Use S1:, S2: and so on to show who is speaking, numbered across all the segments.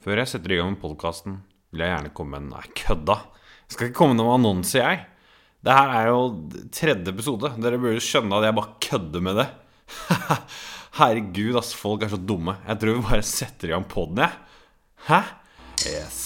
S1: Før jeg setter i gang med podkasten, vil jeg gjerne komme med en Nei, kødda! Jeg skal ikke komme med noen annonse, jeg. Det her er jo tredje episode. Dere burde skjønne at jeg bare kødder med det. Herregud, ass. Folk er så dumme. Jeg tror vi bare setter i gang poden, jeg. Hæ? Yes.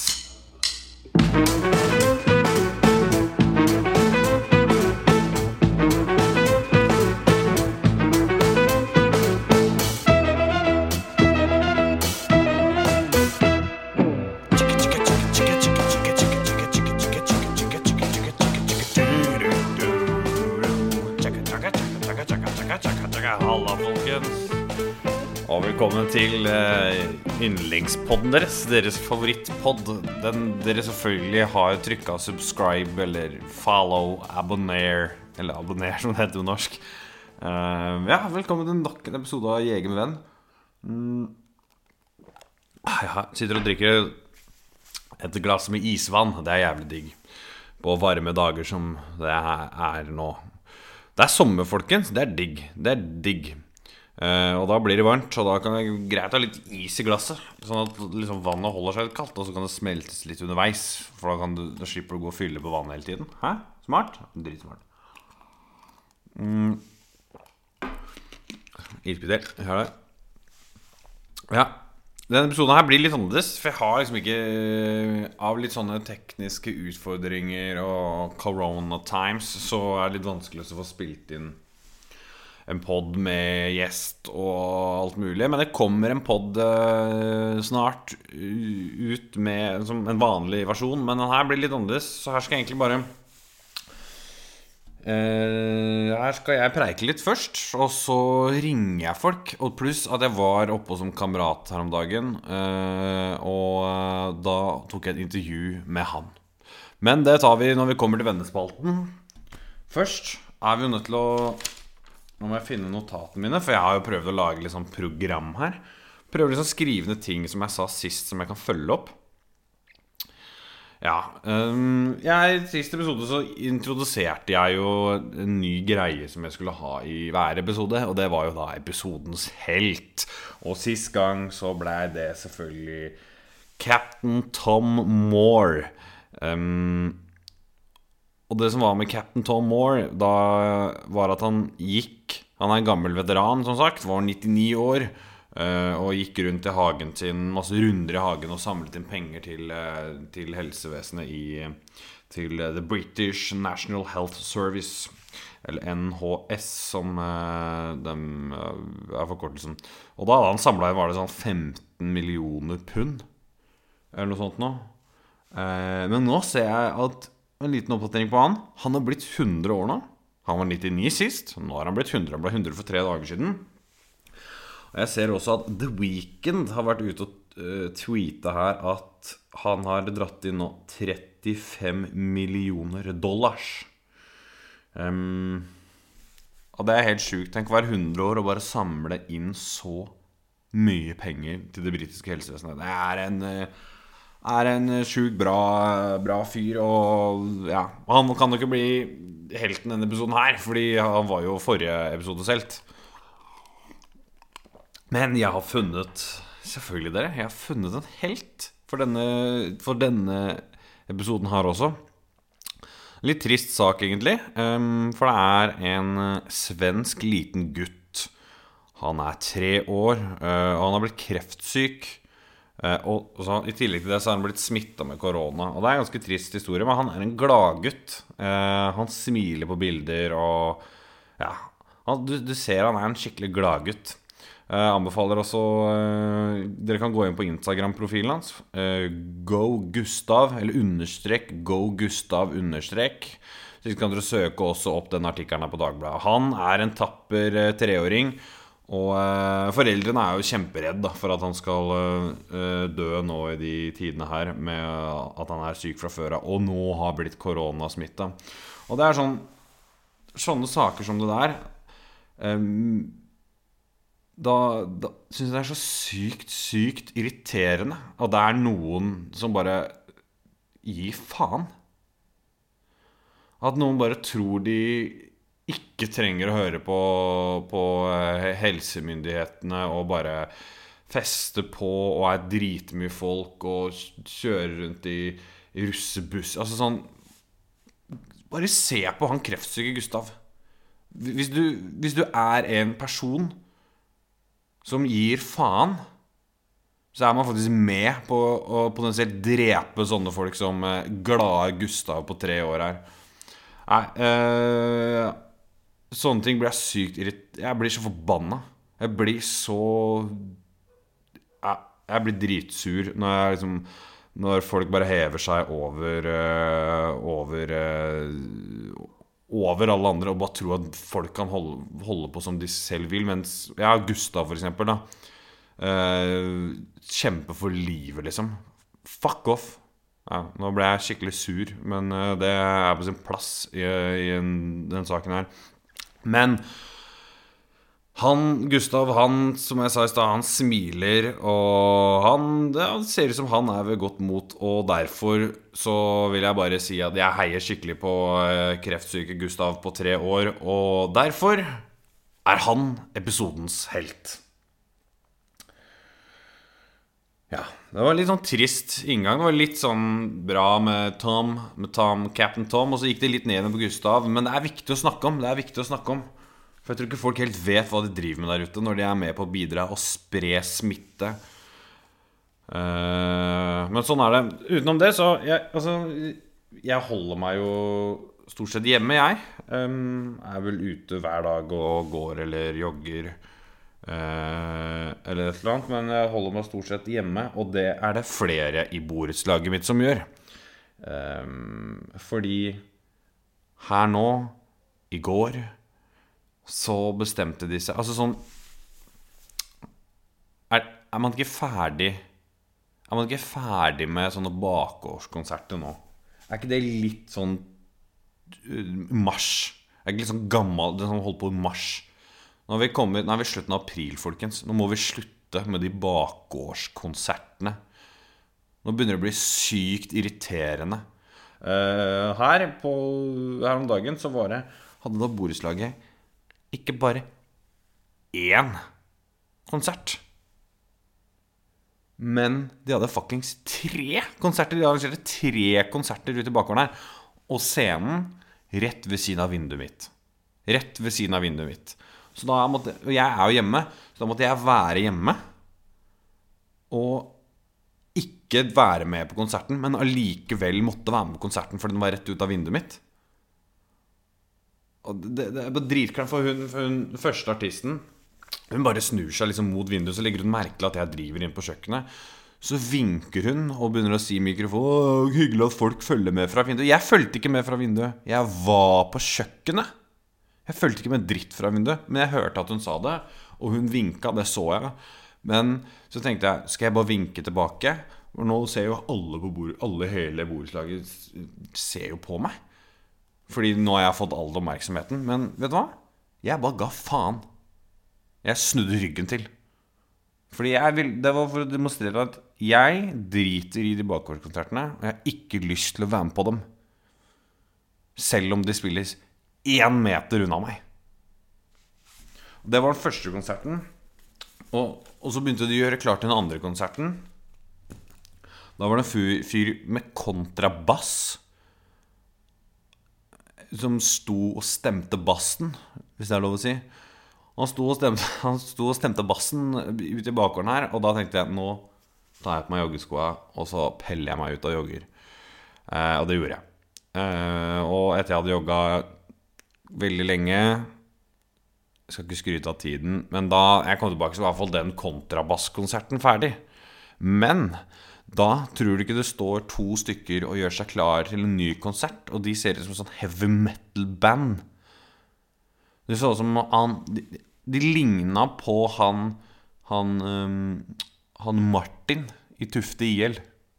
S1: Velkommen til eh, yndlingspodden deres. Deres favorittpod. Den dere selvfølgelig har trykka subscribe eller follow, abonner Eller abonner, som det heter på norsk. Eh, ja, velkommen til nok en episode av Jeger med venn. Mm. Jeg sitter og drikker et glass med isvann. Det er jævlig digg. På varme dager som det er nå. Det er sommer, folkens. Det er digg. Det er digg. Eh, og da blir det varmt, og da kan det greit ha litt is i glasset. Sånn at liksom, vannet holder seg litt kaldt, og så kan det smeltes litt underveis. For da, kan du, da slipper du å gå og fylle på vannet hele tiden. Hæ? Smart? Dritsmart. Mm. Isbiter. Jeg det. Ja. Denne episoden her blir litt annerledes, for jeg har liksom ikke Av litt sånne tekniske utfordringer og corona times, så er det litt vanskelig å få spilt inn en pod med gjest og alt mulig. Men det kommer en pod uh, snart ut med som en vanlig versjon. Men den her blir litt annerledes, så her skal jeg egentlig bare Uh, her skal jeg preike litt først, og så ringer jeg folk. Og pluss at jeg var oppe som kamerat her om dagen, uh, og da tok jeg et intervju med han. Men det tar vi når vi kommer til vennespalten. Først er vi jo nødt til å Nå må jeg finne notatene mine, for jeg har jo prøvd å lage litt sånn program her. Prøver liksom å skrive ned ting som jeg sa sist, som jeg kan følge opp. Ja. Um, jeg, siste episode så introduserte jeg jo en ny greie som jeg skulle ha i hver episode. Og det var jo da episodens helt. Og sist gang så blei det selvfølgelig Captain Tom Moore. Um, og det som var med Captain Tom Moore, da var at han gikk Han er en gammel veteran, som sagt. Var 99 år. Uh, og gikk rundt i hagen sin, masse runder i hagen og samlet inn penger til, uh, til helsevesenet i Til uh, The British National Health Service. Eller NHS, som de er forkortelsen. Og da hadde han samla inn var det sånn 15 millioner pund, eller noe sånt noe. men nå ser jeg at En liten oppdatering på han. Han har blitt 100 år nå. Han var 99 sist. Nå har han blitt 100. Han ble 100 for tre dager siden. Og Jeg ser også at The Weekend har vært ute og uh, tweeta her at han har dratt inn nå 35 millioner dollars. Um, og det er helt sjukt. Tenk å være 100 år og bare samle inn så mye penger til det britiske helsevesenet. Det er en, er en sjukt bra, bra fyr. Og ja, han kan jo ikke bli helten denne episoden her, fordi han var jo forrige episodes helt. Men jeg har funnet Selvfølgelig, dere. Jeg har funnet en helt for denne, for denne episoden her også. Litt trist sak, egentlig. For det er en svensk liten gutt. Han er tre år, og han har blitt kreftsyk. Og så, I tillegg til det så har han blitt smitta med korona. Og Det er en ganske trist historie, men han er en gladgutt. Han smiler på bilder og Ja, han, du, du ser han er en skikkelig gladgutt. Jeg anbefaler også eh, Dere kan gå inn på Instagram-profilen hans. Eh, go Gustav, eller understrek Go Gustav understrek. Så kan dere søke også opp den artikkelen her på Dagbladet. Han er en tapper uh, treåring. Og foreldrene er jo kjemperedd for at han skal dø nå i de tidene her med at han er syk fra før av, og nå har blitt koronasmitta. Og det er sånn Sånne saker som det der eh, da, da syns jeg det er så sykt, sykt irriterende at det er noen som bare gir faen. At noen bare tror de ikke trenger å høre på, på helsemyndighetene og bare feste på og er dritmye folk og kjører rundt i, russebuss Altså sånn Bare se på han kreftsyke Gustav. Hvis du, hvis du er en person som gir faen, så er man faktisk med på å potensielt drepe sånne folk som eh, glade Gustav på tre år her. Nei eh, Sånne ting blir jeg sykt irritert Jeg blir så forbanna. Jeg blir så Jeg, jeg blir dritsur når jeg liksom Når folk bare hever seg over uh, Over uh, Over alle andre og bare tror at folk kan holde, holde på som de selv vil. Mens Ja, Gustav, for eksempel, da. Uh, kjempe for livet, liksom. Fuck off. Ja, nå ble jeg skikkelig sur, men det er på sin plass i, i en, den saken her. Men han, Gustav, han som jeg sa i stad, han smiler, og han Det ser ut som han er ved godt mot, og derfor så vil jeg bare si at jeg heier skikkelig på eh, kreftsyke Gustav på tre år, og derfor er han episodens helt. Ja, det var litt sånn trist inngang. Det var litt sånn bra med Tom, med Tom, Captain Tom, og så gikk det litt ned på Gustav. Men det er viktig å snakke om. Det er viktig å snakke om. For jeg tror ikke folk helt vet hva de driver med der ute når de er med på å bidra og spre smitte. Uh, men sånn er det. Utenom det, så jeg, altså, jeg holder meg jo stort sett hjemme, jeg. Um, er vel ute hver dag og går eller jogger. Uh, eller et eller annet. Men jeg holder meg stort sett hjemme, og det er det flere i borettslaget mitt som gjør. Eh, fordi her nå, i går så bestemte de seg Altså sånn er, er, man ikke ferdig Er man ikke ferdig med sånne bakgårdskonserter nå? Er ikke det litt sånn uh, mars? Er ikke litt sånn gammel Det sånn holdt på i mars. Nå har vi kommet Nå er slutten av april, folkens. Nå må vi slutte med de bakgårdskonsertene. Nå begynner det å bli sykt irriterende. Uh, her, på, her om dagen så var det Hadde da borettslaget ikke bare én konsert. Men de hadde fuckings tre konserter. De arrangerte tre konserter ute i bakgården her. Og scenen rett ved siden av vinduet mitt. Rett ved siden av vinduet mitt. Så da måtte, og jeg er jo hjemme, så da måtte jeg være hjemme. Og ikke være med på konserten, men allikevel måtte være med på konserten fordi den var rett ut av vinduet mitt. Og det, det er dritklart, for hun, for hun første artisten Hun bare snur seg liksom mot vinduet, så legger hun merke til at jeg driver inn på kjøkkenet. Så vinker hun og begynner å si i mikrofonen 'Hyggelig at folk følger med fra vinduet'. Jeg fulgte ikke med fra vinduet. Jeg var på kjøkkenet. Jeg fulgte ikke med dritt fra vinduet, men jeg hørte at hun sa det, og hun vinka. Det så jeg. Men så tenkte jeg skal jeg bare vinke tilbake? Og nå ser jo alle på bord, alle hele borettslaget ser jo på meg. Fordi nå har jeg fått all oppmerksomheten. Men vet du hva? Jeg bare ga faen. Jeg snudde ryggen til. Fordi jeg vil, Det var for å demonstrere at jeg driter i de bakgårdskonsertene. Og jeg har ikke lyst til å være med på dem. Selv om de spilles én meter unna meg. Det var den første konserten. Og, og, så begynte de å gjøre klart den andre konserten. Da var det en fyr med kontrabass som sto og stemte bassen, hvis det er lov å si. Han sto og stemte, sto og stemte bassen ute i bakgården her, og da tenkte jeg nå tar jeg på meg joggeskoa, og så peller jeg meg ut og jogger. Eh, og det gjorde jeg. Eh, og etter jeg hadde jogga veldig lenge Jeg skal ikke skryte av tiden, men da jeg kom tilbake, så var i hvert fall den kontrabasskonserten ferdig. Men da tror du ikke det står to stykker og gjør seg klar til en ny konsert, og de ser ut som sånn heavy metal-band. Det så ut som han De, de ligna på han han, um, han Martin i Tufte IL.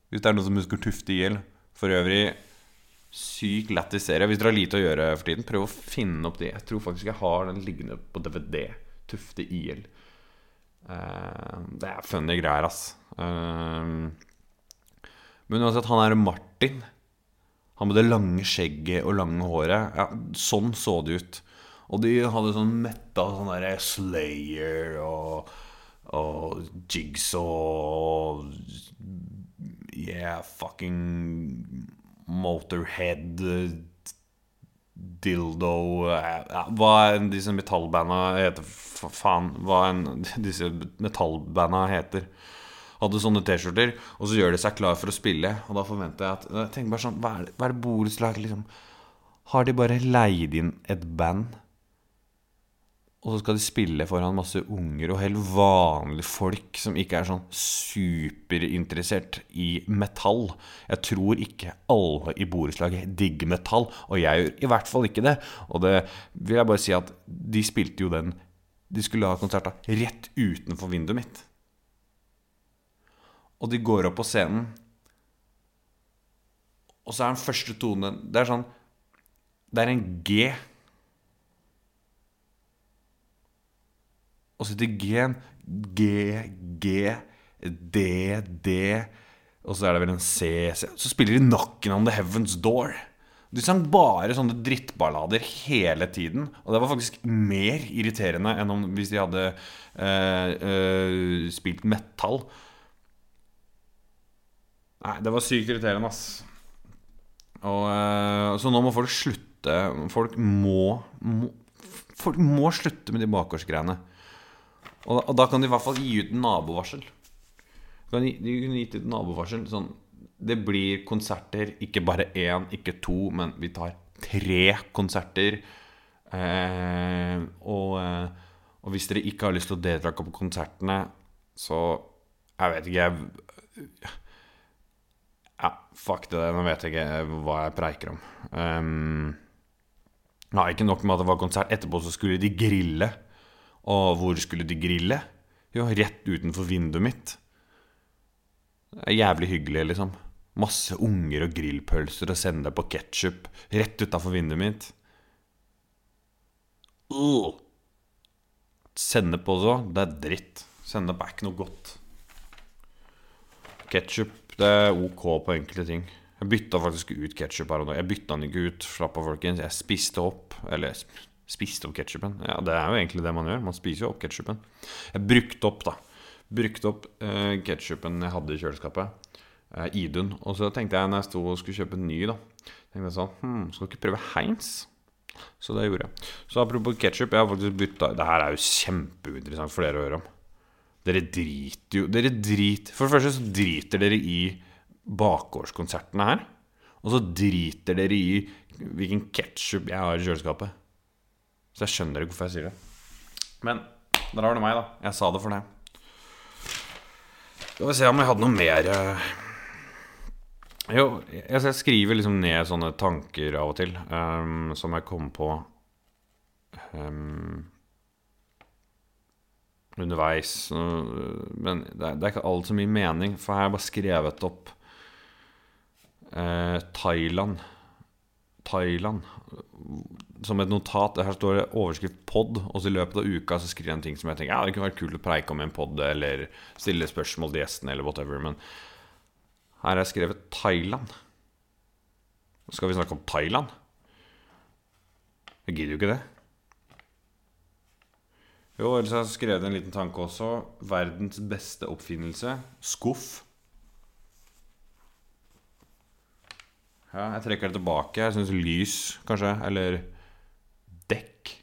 S1: Hvis det er noen som husker Tufte IL. For øvrig sykt lættis serie. Hvis dere har lite å gjøre for tiden, prøv å finne opp det. Jeg tror faktisk jeg har den liggende på DVD. Tufte IL. Uh, det er funny greier, ass. Uh, men uansett, han er Martin. Han med det lange skjegget og lange håret. Ja, sånn så det ut. Og de hadde sånn metta sånn derre Slayer og og Jigsaw Yeah, fucking Motorhead Dildo ja, Hva enn disse metallbanda heter fa- Faen, hva enn disse metallbanda heter. Hadde sånne T-skjorter, og så gjør de seg klar for å spille. Og da forventer jeg at Jeg tenker bare sånn Hva er det, er det borettslaget liksom Har de bare leid inn et band? Og så skal de spille foran masse unger og helt vanlige folk som ikke er sånn superinteressert i metall. Jeg tror ikke alle i borettslaget digger metall, og jeg gjør i hvert fall ikke det. Og det vil jeg bare si at de spilte jo den De skulle ha konsert rett utenfor vinduet mitt. Og de går opp på scenen, og så er den første tonen Det er sånn Det er en G. Og så heter G-en G, G, D, D Og så er det vel en C, C. Så spiller de Knockin' on the Heaven's Door. De sang bare sånne drittballader hele tiden. Og det var faktisk mer irriterende enn om hvis de hadde eh, eh, spilt metal. Nei, det var sykt irriterende, ass. Og, eh, så nå må folk slutte. Folk må, må Folk må slutte med de bakgårdsgreiene. Og og da kan de i hvert fall gi ut nabovarsel. De kunne gitt ut nabovarsel sånn Det blir konserter, ikke bare én, ikke to, men vi tar tre konserter. Eh, og, eh, og hvis dere ikke har lyst til å delta på konsertene, så Jeg vet ikke, jeg Ja, fuck det, nå vet jeg ikke hva jeg preiker om. Um, Nei, ikke nok med at det var konsert. Etterpå så skulle de grille. Og hvor skulle de grille? Jo, rett utenfor vinduet mitt. Det er jævlig hyggelig, liksom. Masse unger og grillpølser og sende på ketsjup rett utafor vinduet mitt. Uh. Sennep også, det er dritt. Sennep er ikke noe godt. Ketsjup, er ok på enkelte ting. Jeg bytta faktisk ut ketsjup her og nå. Jeg bytta den ikke ut. Slapp av, folkens. Jeg spiste opp Eller spiste opp ketsjupen. Ja, det er jo egentlig det man gjør. Man spiser jo opp ketsjupen. Jeg brukte opp, da. Brukte opp eh, ketsjupen jeg hadde i kjøleskapet. Eh, Idun. Og så tenkte jeg når jeg sto og skulle kjøpe en ny, da Tenkte jeg sånn hm, Skal du ikke prøve Heinz? Så det gjorde jeg. Så apropos ketsjup, jeg har faktisk bytta Det her er jo kjempeinteressant for dere å høre om. Dere driter jo Dere driter For det første så driter dere i bakgårdskonsertene her. Og så driter dere i hvilken ketsjup jeg har i kjøleskapet. Så jeg skjønner ikke hvorfor jeg sier det. Men der har du meg, da. Jeg sa det for det. Skal vi se om jeg hadde noe mer eh. Jo, jeg skriver liksom ned sånne tanker av og til um, som jeg kommer på um, underveis. Men det er, det er ikke alt så mye mening, for her har jeg bare skrevet opp eh, Thailand. Thailand som et notat. Her står det overskrift 'pod', og så i løpet av uka så skriver jeg en ting som jeg tenker Ja, det kunne vært kult å preike om i en pod, eller stille spørsmål til gjestene, eller whatever. Men her har jeg skrevet Thailand. Skal vi snakke om Thailand? Jeg gidder jo ikke det. Jo, ellers har jeg skrevet en liten tanke også. Verdens beste oppfinnelse. Skuff. Ja, jeg trekker det tilbake. Jeg syns lys, kanskje, eller dekk.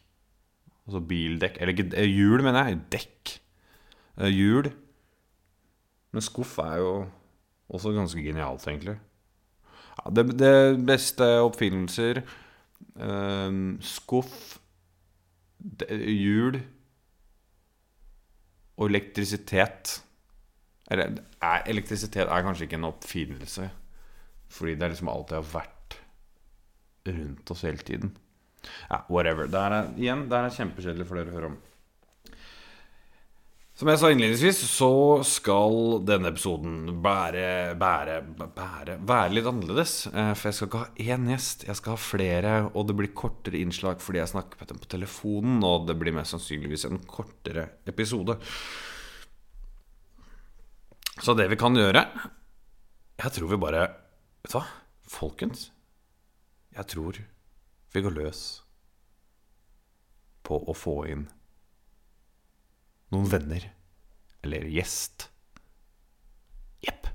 S1: Altså bildekk Eller eh, hjul, mener jeg. Dekk. Eh, Hjul. Men skuff er jo også ganske genialt, egentlig. Ja, det, det beste oppfinnelser eh, Skuff, hjul og elektrisitet. Eller er, elektrisitet er kanskje ikke en oppfinnelse, fordi det er liksom alt jeg har vært rundt oss hele tiden. Ja, whatever. Det er, igjen, det er kjempekjedelig for dere å høre om. Som jeg sa innledningsvis, så skal denne episoden bære, bære, bære Være litt annerledes. Eh, For jeg skal ikke ha én gjest, jeg skal ha flere. Og det blir kortere innslag fordi jeg snakker med dem på telefonen. Og det blir mest sannsynligvis en kortere episode. Så det vi kan gjøre Jeg tror vi bare Vet du hva, folkens? Jeg tror vi går løs på å få inn noen venner
S2: Eller gjest. Jepp.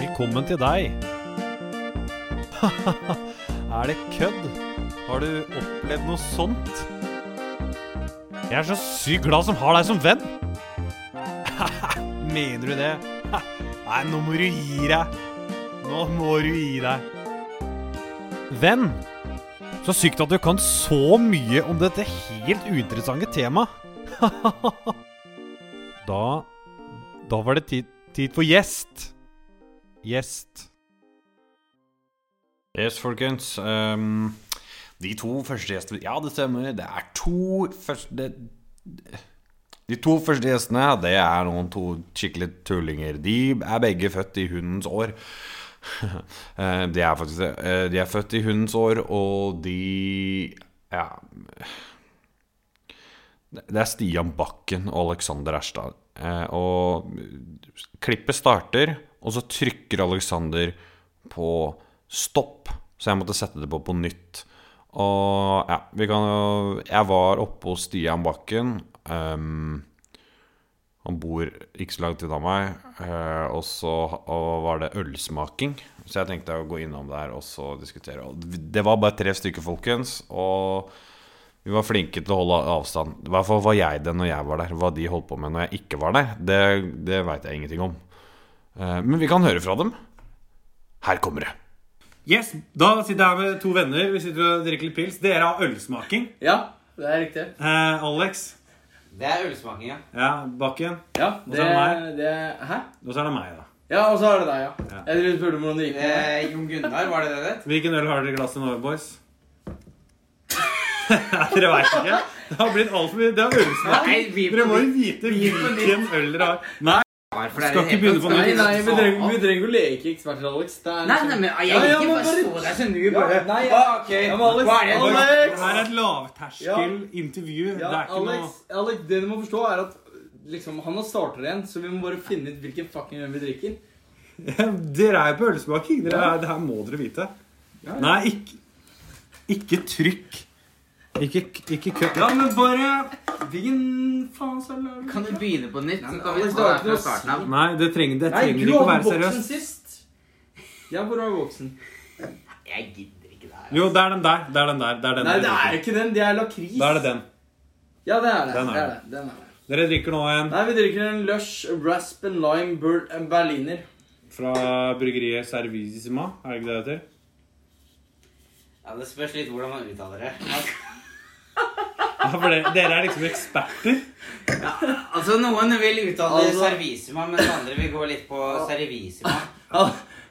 S1: Velkommen til deg. er det kødd? Har du opplevd noe sånt? Jeg er så sykt glad som har deg som venn. Mener du det? Nei, nå må du gi deg. Nå må du gi deg. Venn, så sykt at du kan så mye om dette helt uinteressante temaet. da Da var det tid, tid for gjest. Gjest.
S2: Yes, folkens. Um, de to første gjestene Ja, det stemmer. Det er to første det, De to første gjestene, det er noen to skikkelig tullinger. De er begge født i hundens år. Eh, de er faktisk det. Eh, De er født i hundens år, og de Ja Det er Stian Bakken og Alexander Erstad. Eh, Og klippet starter, og så trykker Alexander på stopp. Så jeg måtte sette det på på nytt. Og ja, vi kan jo Jeg var oppe hos Stian Bakken. Um, han bor ikke så langt unna meg. Uh, og så og var det ølsmaking. Så jeg tenkte å gå innom der og så diskutere. Det var bare tre stykker, folkens. Og vi var flinke til å holde avstand. I hvert fall var jeg det når jeg var der. Hva de holdt på med når jeg ikke var der, det, det veit jeg ingenting om. Uh, men vi kan høre fra dem. Her kommer det.
S1: Yes, Da sitter jeg her med to venner. Vi sitter og drikker litt pils. Dere har ølsmaking.
S3: Ja, det er riktig.
S1: Eh, Alex.
S4: Det er ølsmaking, ja.
S1: Ja, Bakken.
S3: Ja,
S1: Og
S3: det,
S1: så er det
S3: det Hæ?
S1: Og så er det meg, da.
S3: Ja, og så er det deg, ja.
S1: Ja.
S3: Jeg trodde du spurte hvordan det gikk med deg.
S4: Eh, Jon Gunnar, var det det det?
S1: Hvilken øl har dere i glasset nå, boys? dere veit ikke? Det har blitt altfor mye. Det er ølsmaking.
S4: Nei, vi
S1: Dere må jo vite hvilken øl dere har. Nei,
S4: Hvorfor er
S1: Skal
S4: det
S1: ikke begynne på nytt.
S3: nei, vi trenger, vi trenger å leke eksperter, Alex. Det er
S4: Nei, nei, men jeg
S3: Ja, ja, ikke
S4: bare stå der som du bare
S3: Ja, nei,
S4: ah, ok.
S3: Ja, men Alex,
S4: Hva er det?
S3: Alex!
S1: det her er et lavterskel intervju.
S3: Ja,
S1: det er ikke
S3: Alex, Alex, det du må forstå, er at liksom, han har starter igjen, så vi må bare finne ut hvilken fucking øl vi drikker.
S1: Dere er jo på ølsmaking. Dere er, det her må dere vite.
S3: Ja, ja.
S1: Nei, ikke, ikke trykk. Ikke, ikke kø...
S3: Ja, men bare Hvilken faen er det?
S4: Kan du begynne på nytt? Så kan vi
S3: har
S4: fra starten av.
S1: Nei, det trenger, det
S3: Nei,
S1: trenger
S3: du
S1: ikke å være seriøst.
S3: sist. Ja, hvor var voksen?
S4: Jeg gidder ikke det her.
S1: Jo, det er den der. Det er den der. Det er den
S3: Nei,
S1: dere
S3: det er
S1: drikker.
S3: ikke den. Det er lakris.
S1: Da er det den.
S3: Ja, det er det.
S1: Den er
S3: det, er
S1: det.
S3: det. Den er det.
S1: Dere drikker nå en
S3: Nei, vi drikker en Lush Rasp and Lime Ber eh, Berliner.
S1: fra bryggeriet Servisima. Er det ikke det det heter?
S4: Ja, Det spørs litt hvordan man uttaler det.
S1: Ja, for det, dere er liksom eksperter.
S4: Altså, Noen vil uttale
S3: Altså-
S4: servisima, mens andre vil gå litt på servisima.
S3: Ja,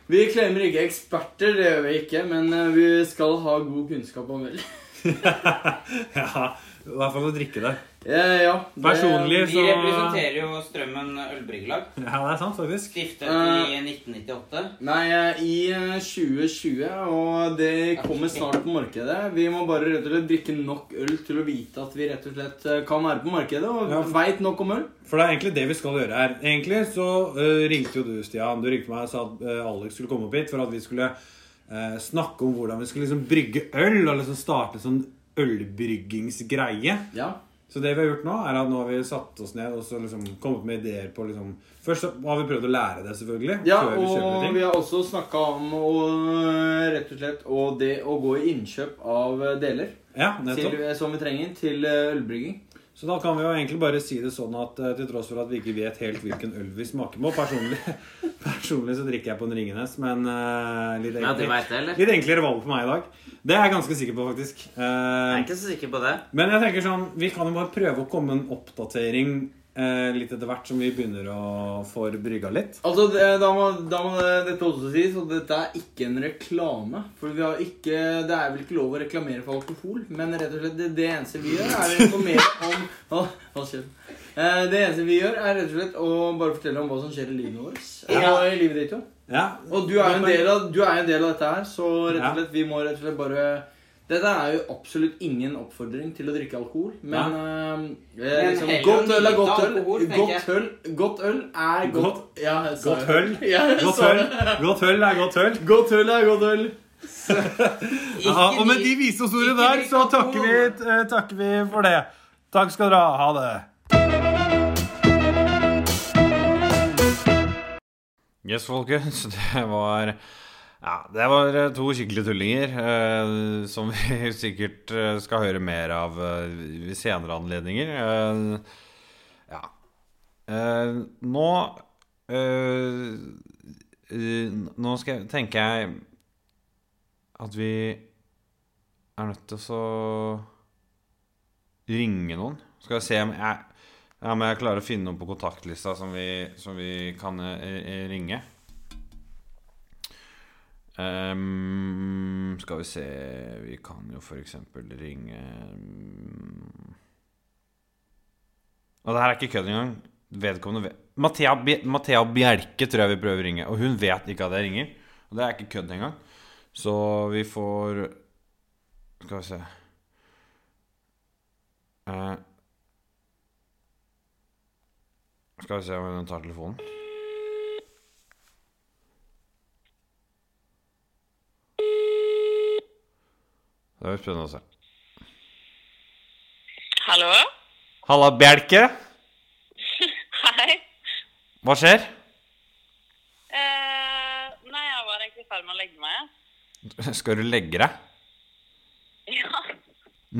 S3: vi klemmer ikke eksperter, det gjør vi ikke, men eh, vi skal ha god kunnskap om øl.
S1: Ja, I hvert fall å drikke det.
S3: Ja, ja. det-
S1: Personlig
S4: Vi representerer jo Strømmen ølbryggelag.
S1: Ja, det er sant, faktisk.
S4: Stiftet
S3: Eh.
S4: i 1998.
S3: Nei, eh, i eh, 2020, og det kommer snart på markedet. Vi må bare rett og slett drikke nok øl til å vite at vi rett og slett eh, kan være på markedet, og
S1: Ja.
S3: veit nok om øl.
S1: For det er egentlig det vi skal gjøre her. Egentlig så uh, ringte jo du, Stian. Du ringte meg og sa at uh, Alex skulle komme opp hit for at vi skulle øh, snakke om hvordan vi skulle liksom brygge øl, og liksom starte sånn ølbryggingsgreie.
S3: Ja.
S1: Så det vi har gjort nå, er at nå har vi satt oss ned og så liksom kommet med ideer på liksom Først har vi prøvd å lære det, selvfølgelig.
S3: Ja,
S1: før vi
S3: og
S1: ting.
S3: vi har også snakka om å, rett og slett og det å gå i innkjøp av eh, deler
S1: Ja,
S3: til, som vi trenger til eh, ølbrygging.
S1: Så da kan vi jo egentlig bare si det sånn at eh, til tross for at vi ikke vet helt hvilken øl vi smaker på Personlig, personlig så drikker jeg på en Ringenes, men uh, litt,
S4: Ja,
S1: enklere,
S4: vet det,
S1: litt enklere valg for meg i dag. Det er jeg ganske sikker på, faktisk. Uh,
S4: Jeg er ikke så sikker på det.
S1: men jeg tenker sånn, vi kan jo bare prøve å komme en oppdatering eh, litt etter hvert som vi begynner å få brygga litt.
S3: Altså, det, da, må, da må dette også sies, og dette er ikke en reklame. For vi har ikke, det er vel ikke lov å reklamere for alkohol, men rett og slett det, det eneste vi gjør, er å informere om Å, hva skjer? Eh, Det eneste vi gjør, er rett og slett å bare fortelle om hva som skjer i livet vårt.
S4: Ja.
S3: Og i livet ditt, jo.
S1: Ja,
S3: Og du er jo en del av, du er jo en del av dette her, så rett og slett, vi må rett og slett bare Dette er jo absolutt ingen oppfordring til å drikke alkohol, men eh, eh, liksom, Godt øl er godt øl.
S4: alkohol,
S3: Godt øl, godt øl er godt
S5: Godt-
S3: ja,
S5: Godt øl.
S3: Ja,
S5: Godt øl. Godt øl er godt øl.
S3: Godt øl er godt øl.
S5: Ja, og med de visdomsordene der, så takker vi, eh, takker vi for det. Takk skal dere ha. Ha det.
S1: Yes, folkens. Det var Ja, det var eh, to skikkelige tullinger eh, som vi sikkert eh, skal høre mer av eh, ved senere anledninger. Eh, ja. Eh, nå Nå skal jeg, tenker jeg at vi er nødt til å ringe noen. Skal vi se om jeg om jeg klarer å finne noen på kontaktlista som vi, som vi kan ringe. Ehm, skal vi se Vi kan jo eksempel ringe. Og det her er ikke kødd engang. Vedkommende vet Mathea, Mathea Bjerke tror jeg vi prøver å ringe. Og hun vet ikke at jeg ringer. Og det er ikke kødd engang. Så vi får Skal vi se uh, Skal vi se om hun tar telefonen. Det blir spennende å se.
S6: Hallo?
S1: Halla, Bjelke.
S6: Hei.
S1: Hva skjer?
S6: Eh, nei, jeg var egentlig i ferd med å legge meg.
S1: Skal du legge deg?
S6: Ja.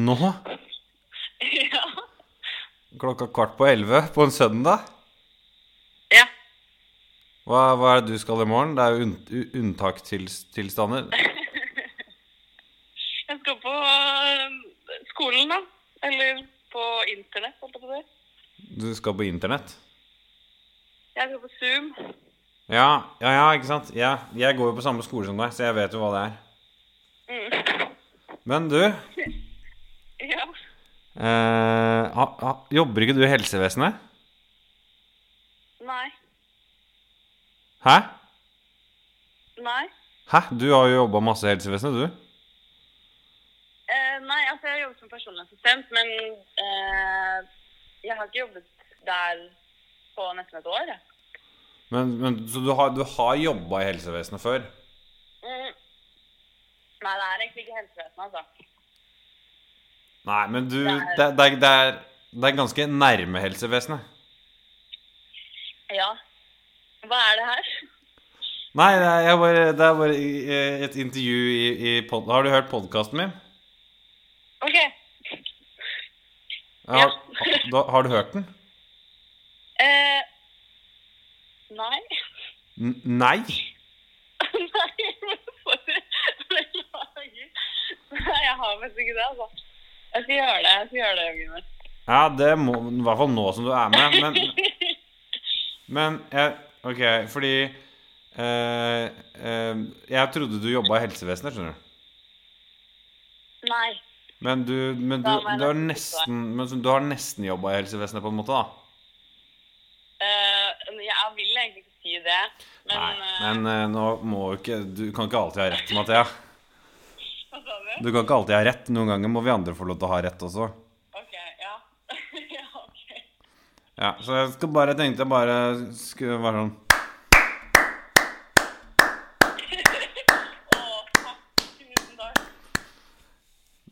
S1: Nå?
S6: ja.
S1: Klokka kvart på elleve på en søndag?
S6: Ja.
S1: Hva, hva er det du skal i morgen? Det er jo unntakstilstander.
S6: Jeg skal på eh, skolen, da. Eller på internett, holdt jeg på å si.
S1: Du skal på internett?
S6: Jeg skal på Zoom.
S1: Ja, ja, ja, ikke sant? Ja, jeg går jo på samme skole som deg, så jeg vet jo hva det er.
S6: Mm.
S1: Men du,
S6: Ja.
S1: eh, ha, ha, jobber ikke du i helsevesenet?
S6: Nei.
S1: Hæ?
S6: Nei.
S1: Hæ? Du har jo jobba masse i helsevesenet, du.
S6: Eh, nei, altså jeg har jobbet som personlig assistent, men eh, jeg har ikke jobbet der på nesten et år.
S1: Men, men, så du har, du har jobba i helsevesenet før?
S6: Mm. Nei, det er egentlig ikke helsevesenet, altså.
S1: Nei, men du
S6: Det er-
S1: det, det, det, er, er ganske nærme helsevesenet.
S6: Ja. Hva er det her?
S1: Nei, det er, bare, det er bare et intervju i, i pod... Har du hørt podkasten min?
S6: OK.
S1: Har, har, da, har du hørt den?
S6: Eh, nei.
S1: N nei?
S6: nei, sorry. Nei, jeg har visst ikke det, altså. Jeg skal gjøre det. Jeg skal gjøre det, Jørgen min.
S1: Ja, det må I hvert fall nå som du er med. Men, men jeg, OK, fordi eh, eh, Jeg trodde du jobba i helsevesenet, skjønner du.
S6: Nei.
S1: Men du, men du, du har
S6: nesten
S1: Men du har nesten jobba i helsevesenet, på en måte, da?
S6: Uh, jeg vil egentlig ikke si det, men,
S1: Nei,
S6: eh,
S1: men uh, nå må jo ikke Du kan ikke alltid ha rett, Mathea.
S6: Hva sa du?
S1: Du kan ikke alltid ha rett. Noen ganger må vi andre få lov til å ha rett også.
S6: OK, ja. ja, OK.
S1: Ja, Så jeg skal bare tenkte jeg bare skulle være sånn
S6: Å, takk. Tusen takk.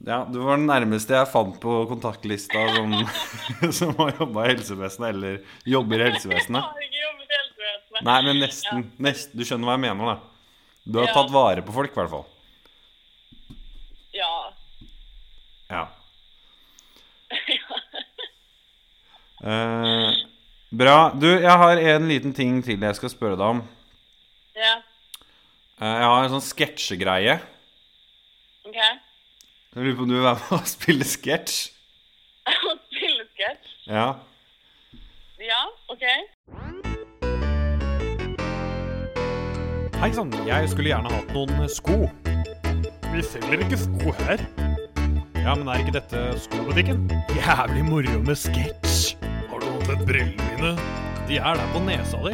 S1: Ja, du var den nærmeste jeg fant på kontaktlista som, som har jobba i helsevesenet, eller jobber i
S6: Jeg
S1: helsevesenet.
S6: har ikke jobbet i helsevesenet.
S1: Nei, men nesten. Nest, du skjønner hva jeg mener, da. Du har
S6: Ja.
S1: tatt vare på folk, i hvert fall.
S6: Ja.
S1: Ja. Eh, bra. Du, jeg har en liten ting til jeg skal spørre deg om.
S6: ja.
S1: Eh, jeg har en sånn sketsjegreie.
S6: OK.
S1: Jeg lurer på om du vil være med og spille sketsj?
S6: Spille sketsj?
S1: Ja.
S6: Ja, OK.
S7: Hei sann, jeg skulle gjerne hatt noen sko. Vi selger ikke sko her. Ja, men er ikke dette skobutikken? Jævlig moro med sketsj. Har du lånt brillene mine? De er der på nesa di.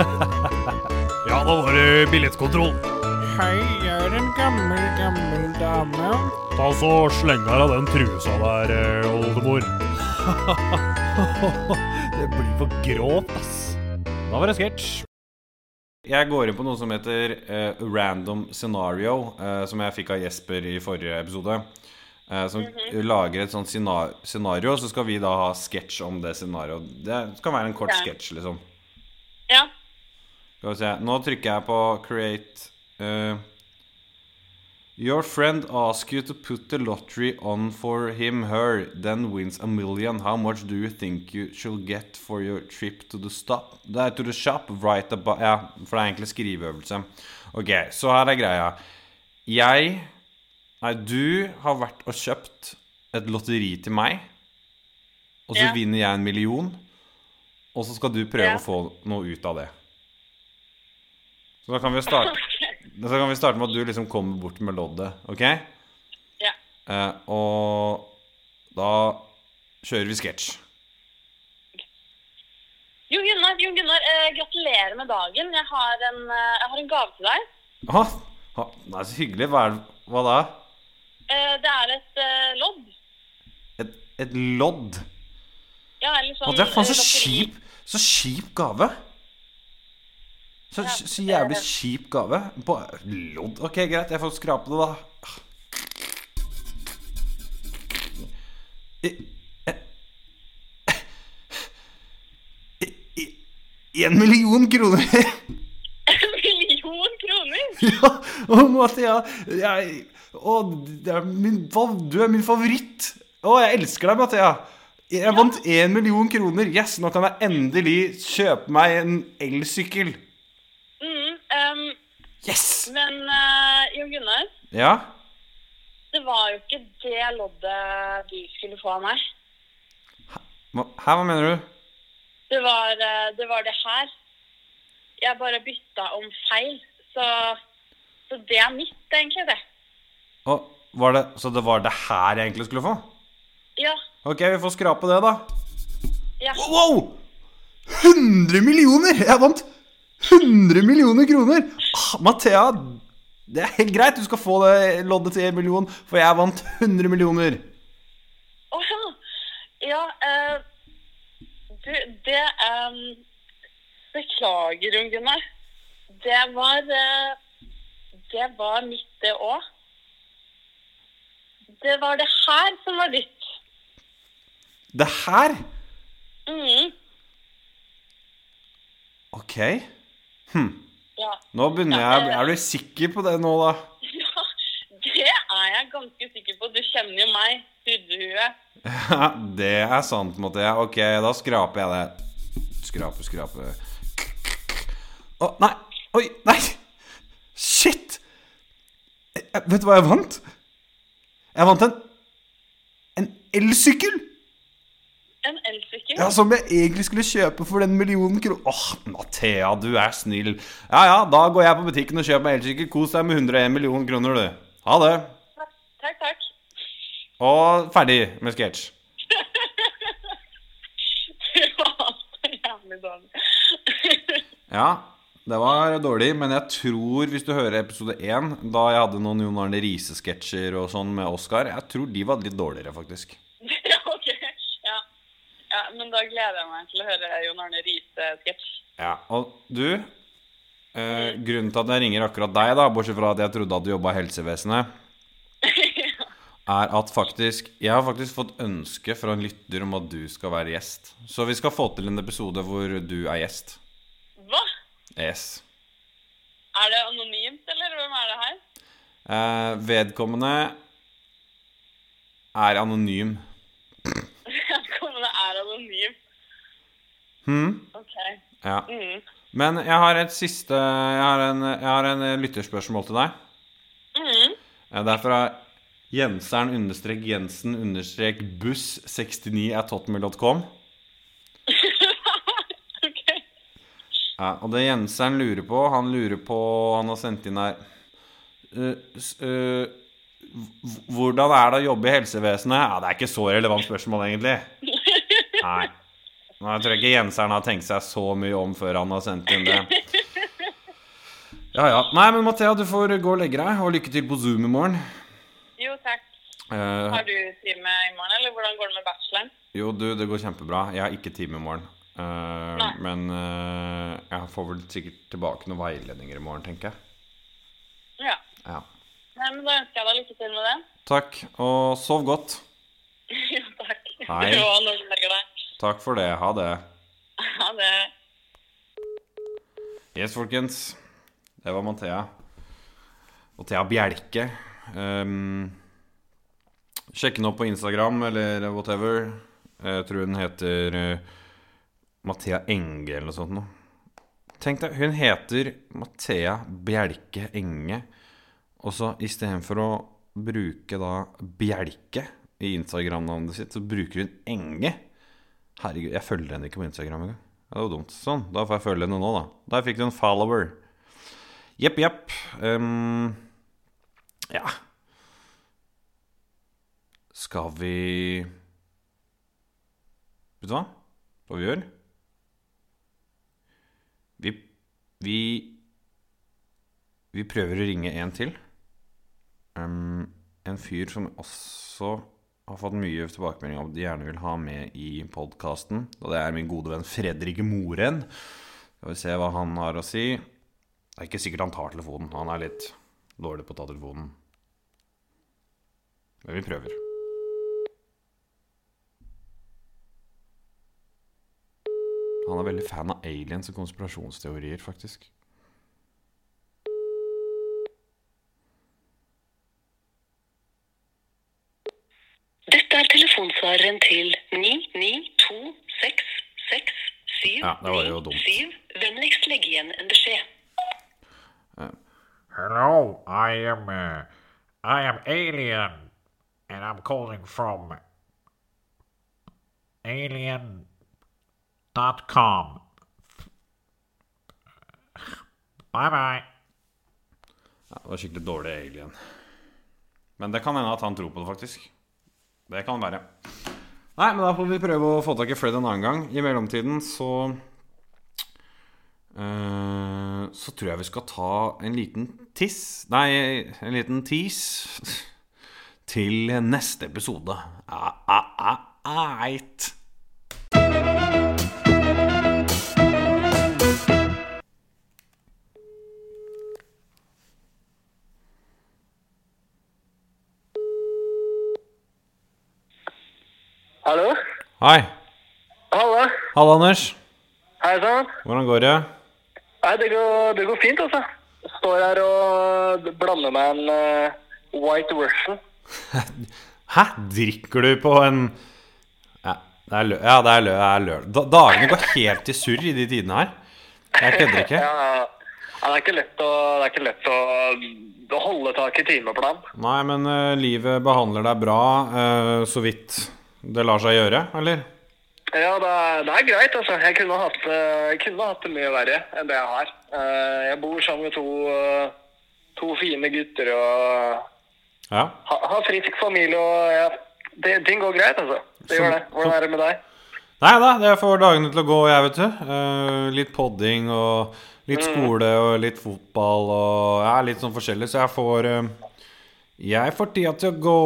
S7: ja, da var det billettkontroll. Hei, jeg er en gammel, gammel dame. Ta så sleng av den trusa der, eh, oldemor. det blir for grovt, ass. Da var det sketsj.
S1: Jeg går inn på noe som heter uh, random scenario, uh, som jeg fikk av Jesper i forrige episode. Uh, som lager et sånt scena- scenario, så skal vi da ha sketsj om det scenarioet. Det kan være en kort
S6: Ja.
S1: sketsj, liksom.
S6: Ja.
S1: Skal vi se. Nå trykker jeg på create eh, Your friend asks you to put the lottery on for him, her, then wins a million. How much do you think you should get for your trip to the stop? Er to the shop, right about Ja, for det er egentlig skriveøvelse. Ok, så her er greia. Jeg Nei, du har vært og kjøpt et lotteri til meg, og så
S6: Ja.
S1: vinner jeg en million, og så skal du prøve
S6: Ja.
S1: å få noe ut av det. Så da kan vi starte så kan vi starte med at du liksom kommer bort med loddet, OK?
S6: Ja.
S1: Eh, og da kjører vi sketsj.
S6: Jo Gunnar, jo Gunnar eh, gratulerer med dagen. Jeg har, en, eh, jeg har en gave til deg.
S1: Å, ha, nei, så hyggelig. Hva, er, hva da?
S6: Eh, det er et eh, lodd.
S1: Et, et lodd?
S6: Ja, eller sånn
S1: Å, det er faen så
S6: eh, lotteri.
S1: kjip Så kjip gave. Så, så jævlig kjip gave. På lodd Ok, greit, jeg får skrape det, da. En million kroner!
S6: En million kroner!
S1: Ja, og Mathea jeg, å, det er min, Du er min favoritt. Å, jeg elsker deg, Mathea. Jeg vant én million kroner. Yes, nå kan jeg endelig kjøpe meg en elsykkel. Yes!
S6: men uh, Jo Gunnar,
S1: Ja?
S6: det var jo ikke det loddet du skulle få av meg.
S1: Hva, hæ, hva mener du?
S6: Det var, eh, det var det her. Jeg bare bytta om feil. Så, så det er mitt, egentlig, det.
S1: Å, var det, så det var det her jeg egentlig skulle få?
S6: Ja.
S1: Ok, vi får skrape det, da.
S6: ja.
S1: Wow! 100 millioner! Jeg vant 100 millioner kroner! Ah, Mathea, det er helt greit. Du skal få det loddet til 1 million, for jeg vant 100 millioner.
S6: Å ja. Ja, eh, du, det eh, Beklager, Jon Gunnar. Det var eh, Det var mitt, det òg. Det var det her som var ditt.
S1: Det her?
S6: Mhm.
S1: Ok. Hm.
S6: Ja.
S1: Nå begynner jeg
S6: eh.
S1: Er du sikker på det nå, da?
S6: ja, det er jeg ganske sikker på. Du kjenner jo meg, surrehue.
S1: Ja, det er sant, Mathea. Ok, da skraper jeg det. Skrape, skrape. Å, nei! Oi, nei! Shit! Jeg, vet du hva jeg vant? Jeg vant en En elsykkel!
S6: En elsykkel.
S1: Ja, Som jeg egentlig skulle kjøpe for den millionen kroner. Åh, Mathea, du er snill. Ja ja, da går jeg på butikken og kjøper meg elsykkel. Kos deg med 101 millioner kroner, du. Ha det.
S6: Takk, takk.
S1: Og ferdig med sketsj. Ja, det var dårlig, men jeg tror, hvis du hører episode 1, da jeg hadde noen Jon Arne Riise-sketsjer og sånn med Oskar, jeg tror de var litt dårligere, faktisk.
S6: Ja, men da gleder jeg meg til å høre Jon Arne Riise-sketsj.
S1: Ja, og du eh, Grunnen til at jeg ringer akkurat deg, da bortsett fra at jeg trodde at du jobba i helsevesenet, ja. er at faktisk Jeg har faktisk fått ønske fra en lytter om at du skal være gjest. Så vi skal få til en episode hvor du er gjest.
S6: Hva?
S1: Yes.
S6: Er det anonymt, eller hvem er det her?
S1: Eh, vedkommende er anonym.
S6: Vedkommende er anonym.
S1: Hm?
S6: Okay.
S1: Ja.
S6: Mm.
S1: Men jeg har et siste Jeg har en, jeg har en lytterspørsmål til deg.
S6: Mm.
S1: Det er fra Jenseren understrek Jensen understrek buss 69 at hotmail.com. Ja, og det Jenseren lurer på Han lurer på Han har sendt inn her uh, eh, Hvordan er det å jobbe i helsevesenet? Ja, Det er ikke så relevant spørsmål, egentlig. Nei. Nå, jeg tror ikke Jenseren har tenkt seg så mye om før han har sendt inn det. Ja, ja. Nei, men Mathea, du får gå og legge deg, og lykke til på Zoom i morgen.
S6: Jo, takk.
S1: Uh,
S6: Har du time i morgen, eller hvordan går det med bacheloren?
S1: jo, du, det går kjempebra. Jeg har ikke time i morgen. Uh,
S6: Nei.
S1: men uh, jeg får vel sikkert tilbake noen veiledninger i morgen, tenker jeg.
S6: Ja.
S1: Ja.
S6: Nei, men Da ønsker jeg deg lykke til med det.
S1: Takk, og sov godt.
S6: jo, takk.
S1: Hei. Takk for det. Ha det.
S6: Ha det.
S1: Yes, folkens. Det var Mathea. Og Thea Bjelke. Um, sjekk henne opp på Instagram eller whatever. Jeg tror hun heter uh, Mathea Enge eller noe sånt noe. Tenk deg, hun heter Mathea Bjelke Enge. Og så istedenfor å bruke da Bjelke i Instagram-navnet sitt, så bruker hun Enge. Herregud, jeg følger henne ikke på Instagram engang. Ja, Det var dumt. Sånn, da får jeg følge henne nå, da. Der fikk du en follower. Jepp, jepp. Um, ja Skal vi Vet du hva? Hva vi gjør? Vi Vi Vi prøver å ringe en til. Um, en fyr som også har fått mye tilbakemelding om at de gjerne vil ha med i podkasten. Og det er min gode venn Fredrik Moren. Skal vi se hva han har å si. Det er ikke sikkert han tar telefonen. Han er litt dårlig på å ta telefonen. Men vi prøver. Han er veldig fan av aliens og konspirasjonsteorier, faktisk.
S8: Dette er telefonsvareren til 9926667.
S1: Ja, det var jo dumt.
S8: Vennligst legg igjen en beskjed.
S7: Hello, I am uh, I am alien, and I'm calling from alien.com. Bye bye.
S1: Ja, det var skikkelig dårlig alien. Men det kan hende at han tror på det, faktisk. Det kan være. Nei, men da får vi prøve å få tak i Fred en annen gang. I mellomtiden så uh, Så tror jeg vi skal ta en liten tiss Nei, en liten tease til neste episode. Ah, ah, ah, eit.
S9: Hallo?
S1: Hei.
S9: Hallo?
S1: Halla, Anders.
S9: Hei sann.
S1: Hvordan går det?
S9: Nei, det går, det går fint, altså. Står her og blander meg en uh, white Russian.
S1: Hæ? Drikker du på en Ja, det er lø... Ja, det er lø... Det er lørdag. Da, dagene går helt i surr i de tidene her. Jeg kødder ikke.
S9: Ja, ja, det er ikke lett å, det er ikke lett å holde tak i timeplan.
S1: Nei, men uh, livet behandler deg bra uh, så vidt det lar seg gjøre, eller?
S9: Ja, det er, det er greit, altså. Jeg kunne hatt, eh, jeg kunne hatt det mye verre enn det jeg har. Eh, Jeg bor sammen med to, eh, to fine gutter og
S1: Ja.
S9: ha- har frisk familie og ja, det, ting går greit, altså. Det
S1: Så-
S9: gjør det. Hvordan er det med deg?
S1: Nei da, det får dagene til å gå, jeg, vet du. Litt podding og litt skole og litt fotball og ja, litt sånn forskjellig, så jeg får Jeg får tida til å gå,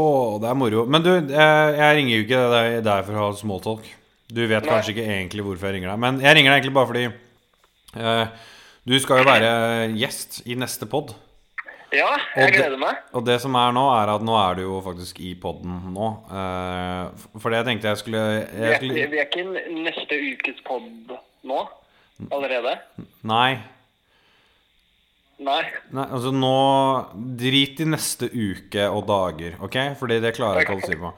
S1: det er moro. Men du, jeg ringer jo ikke deg der for å ha smalltalk. Du vet kanskje ikke egentlig hvorfor jeg ringer deg, men jeg ringer deg egentlig bare fordi eh, du skal jo være gjest i neste pod.
S9: Ja, jeg gleder meg.
S1: Og det som er nå, er at nå er du jo faktisk i poden nå. Eh, for det jeg tenkte jeg skulle,
S9: Vi er, vi er ikke i neste ukes pod nå? Allerede?
S1: Nei.
S9: Nei.
S1: Nei, altså nå Drit i neste uke og dager, OK? Fordi det klarer jeg ikke å holde styr på.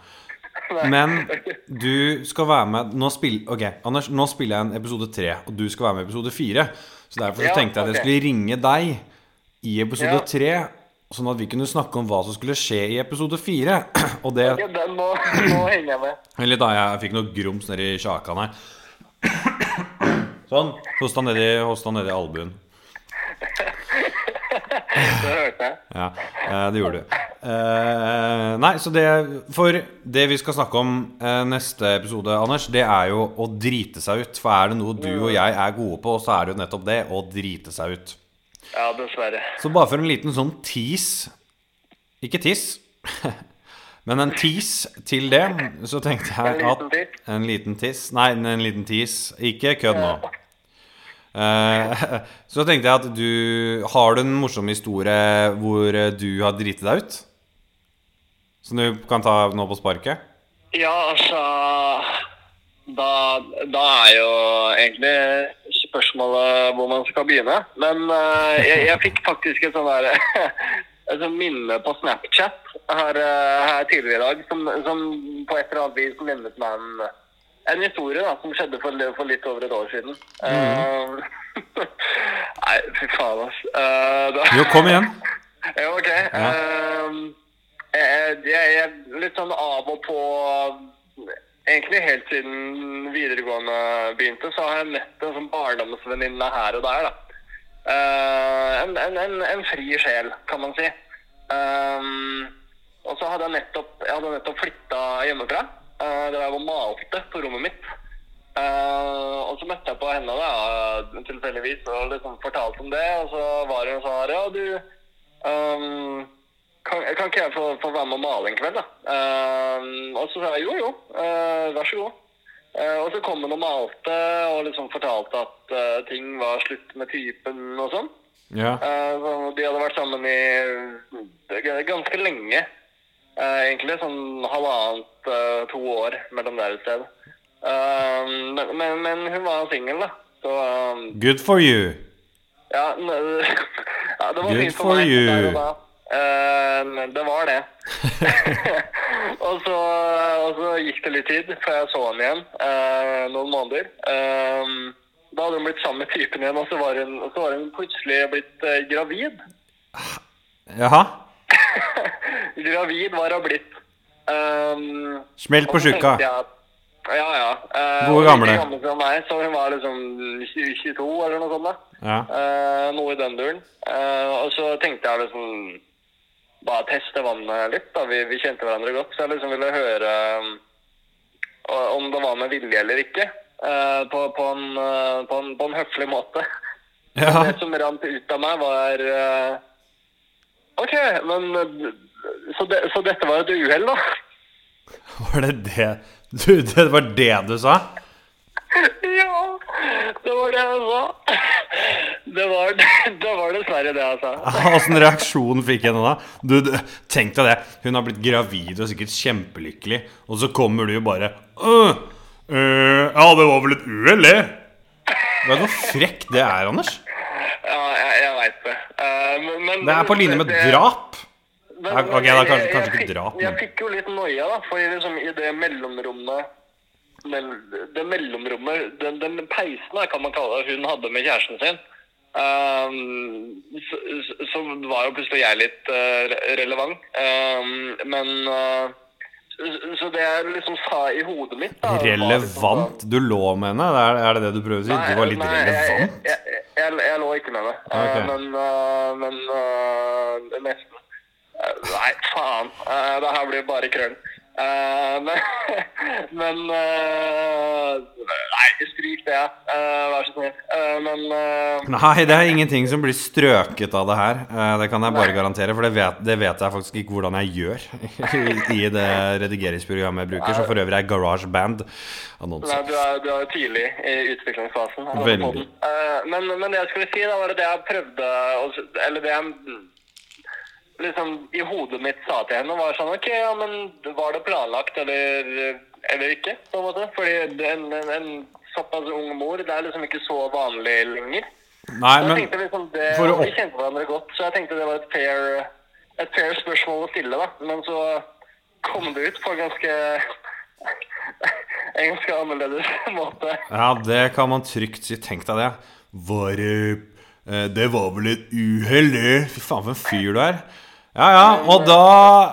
S1: Men du skal være med Nå spill, Ok, Anders, nå spiller jeg en episode tre, og du skal være med i episode fire. Så derfor så tenkte jeg at jeg skulle ringe deg i episode tre, sånn at vi kunne snakke om hva som skulle skje i episode fire. Og det
S9: den må, nå henger med.
S1: Eller da jeg fikk noe grums nedi kjakan her. Sånn. Hosta nedi, hosta nedi albuen.
S9: Det hørte jeg.
S1: Ja, det gjorde du. Eh, nei, så det For det vi skal snakke om eh, neste episode, Anders, det er jo å drite seg ut. For er det noe du og jeg er gode på, så er det jo nettopp det å drite seg ut.
S9: Ja, dessverre.
S1: Så bare for en liten sånn tease Ikke tiss, men en tease til det, så tenkte jeg at? En liten tiss? Nei, en liten tease. Ikke kødd nå. Eh, så tenkte jeg at du Har du en morsom historie hvor eh, du har driti deg ut? Som du kan ta nå på sparket?
S9: Ja, altså da, da er jo egentlig spørsmålet hvor man skal begynne. Men uh, jeg, jeg fikk faktisk et sånn der et sånt minne på Snapchat her, her tidligere i dag som, som på et eller annet vis minnet meg en, en historie da, som skjedde for, for litt over et år siden. Eh, nei, fy faen, altså. Uh,
S1: Jo, kom igjen.
S9: ja, ok. Ehm, jeg, jeg, jeg litt sånn av og på Egentlig helt siden videregående begynte, så har jeg møtt en sånn barndomsvenninne her og der. da. Eh, en, en, en, en fri sjel, kan man si. Ehm, og så hadde jeg nettopp, jeg hadde nettopp flytta hjemmefra. Uh, det var og malte på rommet mitt. Uh, og så møtte jeg på henne da, tilfeldigvis og liksom fortalte om det. Og så var hun sånn Ja, du um, kan, kan ikke jeg få, få være med og male en kveld, da? Uh, og så sa jeg jo, jo, Uh, vær så god. Og så kom hun og malte og liksom fortalte at ting var slutt med typen og sånn.
S1: Ja.
S9: De hadde vært sammen i ganske lenge. egentlig sånn halvannet, eh, to år mellom der et sted. Eh, men, men, men hun var singel, da. Så um,
S1: Good for you.
S9: ja, ja, det var
S1: Good
S9: fint
S1: for
S9: for meg
S1: you.
S9: da. Eh, det var det. og, så, og så gikk det litt tid før jeg så henne igjen. Uh, noen måneder. Eh, da hadde hun blitt sammen med typen igjen, og så var hun, så var hun plutselig blitt gravid.
S1: Jaha.
S9: gravid var hun blitt. Um,
S1: Smell på tjukka.
S9: Ja, ja.
S1: Gammel
S9: like
S1: er?
S9: gammel meg, så hun var liksom 20 22 eller noe sånt. da.
S1: Ja.
S9: Uh, noe i den duren. Uh, og så tenkte jeg liksom bare teste vannet litt. da. Vi, vi kjente hverandre godt, så jeg liksom ville høre um, om det var med vilje eller ikke. på, på, en, på, en, på en høflig måte.
S1: ja.
S9: Det som rant ut av meg, var OK, men så, det, så dette var et uhell, da?
S1: Var det det du, Det var det du sa?
S9: ja, det var det jeg sa. Det var, det var dessverre det jeg sa.
S1: Åssen reaksjon fikk henne da? Du, du, tenk deg det. Hun har blitt gravid og sikkert kjempelykkelig, og så kommer du bare «Øh, øh, Ja, det var vel et uhell, det. Vet du hvor frekk det er, Anders?
S9: Ja, jeg, jeg veit det. Uh, men, men,
S1: Det er på linje med
S9: det-
S1: drap.
S9: Men-
S1: ok, da
S9: jeg-
S1: kanskje- kanskje ikke
S9: jeg-
S1: drap,
S9: Jeg
S1: men-
S9: fikk jo litt noia, da. For liksom i det mellomrommet mell, Det mellomrommet Den, den peisen, kan man kalle det, hun hadde med kjæresten sin. um, så, så- så var jo plutselig jeg litt uh, relevant. Um, men uh, så, det jeg liksom sa i hodet mitt da,
S1: Relevant? Du lå med henne? Er er det det du prøver å si?
S9: Nei,
S1: Du var litt
S9: nei,
S1: relevant?
S9: Jeg, jeg, jeg, jeg lå ikke med henne.
S1: Okay.
S9: Eh, men uh, men uh, nesten. Nei, faen. Uh, det her blir bare krøll. Uh, men men uh, Nei, stryk det. Uh, vær så snill. Men
S1: Nei, det er ingenting som blir strøket av det her. Det kan jeg bare garantere, for det vet, det vet jeg faktisk ikke hvordan jeg gjør i, i det redigeringsprogrammet jeg bruker, som for øvrig er GarageBand.
S9: Band.
S1: Annonser.
S9: du du er tidlig i utviklingsfasen. Men, men det jeg skulle si, da var det jeg prøvde å Eller det jeg liksom i hodet mitt sa til henne, var sånn OK, ja, men var det planlagt eller, eller ikke? på en måte? Fordi en, en, en såpass ung mor, det er liksom ikke så vanlig lenger.
S1: Nei, men
S9: liksom det,
S1: å
S9: Vi kjente hverandre godt, så jeg tenkte det var et fair, et fair spørsmål å stille. da. Men så kom det ut på en ganske en ganske annerledes måte.
S1: Ja, det kan man trygt si. Tenk deg det. Var det Det var vel et uhell, det. Fy faen, for en fyr du er. Ja, ja, og da,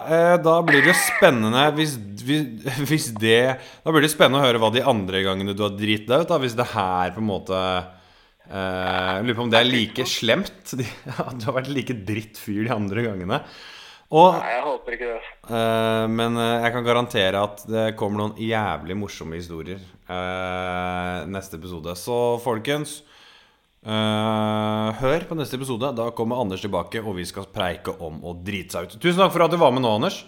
S1: eh, da blir det spennende hvis, hvis, det Da blir det spennende å høre hva de andre gangene du har driti deg ut, da. Hvis det her på en måte eh, lurer på om det er like slemt. De, ja, du har vært like drittfyr de andre gangene. Og
S9: Nei, jeg håper ikke det.
S1: Eh, men eh, jeg kan garantere at det kommer noen jævlig morsomme historier eh, neste episode. Så folkens, Eh, hør på neste episode. Da kommer Anders tilbake, og vi skal preike om å drite seg ut. Tusen takk for at du var med nå, Anders.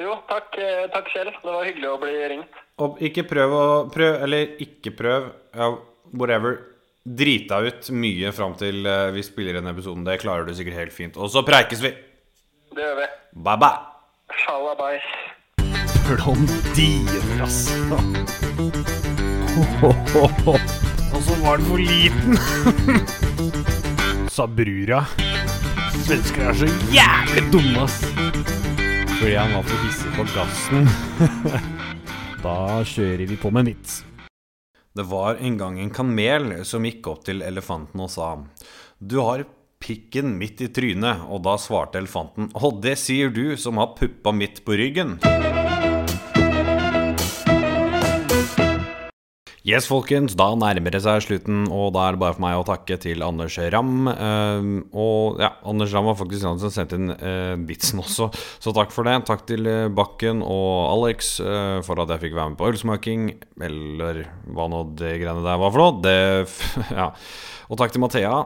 S9: Jo, takk, eh, takk selv. Det var hyggelig å bli ringt.
S1: Og ikke prøv å Prøv, eller ikke prøv, ja, whatever. Drit deg ut mye fram til eh, vi spiller denne episoden. Det klarer du sikkert helt fint. Og så preikes vi.
S9: Det gjør vi.
S1: Bye, bye.
S9: Shalabai.
S7: Blondiner, ass. Og så var den for liten. Sa brura. Svensker er så jævlig dumme, ass. Fordi han var for hissig på gassen. Da kjører vi på med en vits.
S1: Det var en gang en kamel som gikk opp til elefanten og sa Du har pikken midt i trynet, og da svarte elefanten Og det sier du som har puppa midt på ryggen. Yes, folkens, da nærmer det seg slutten, og da er det bare for meg å takke til Anders Ramm. Eh, og ja, Anders Ramm var faktisk han som sendte inn eh, vitsen også, så takk for det. Takk til eh, Bakken og Alex eh, for at jeg fikk være med på ølsmaking, eller hva nå det greiene der var for noe. Det, ja. Og takk til Mathea.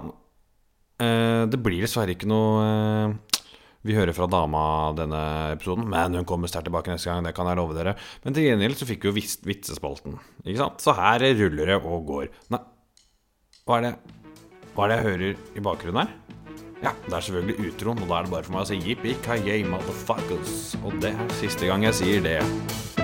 S1: Det blir dessverre ikke noe vi hører fra dama denne episoden, men hun kommer sterkt tilbake neste gang. Det kan jeg love dere. Men til gjengjeld så fikk vi jo vitsespalten. Ikke sant? Så her ruller det og går. Nei, hva er det Hva er det jeg hører i bakgrunnen her? Ja, det er selvfølgelig utroen, og da er det bare for meg å si jippi kayay, motherfuckers. Og det er siste gang jeg sier det.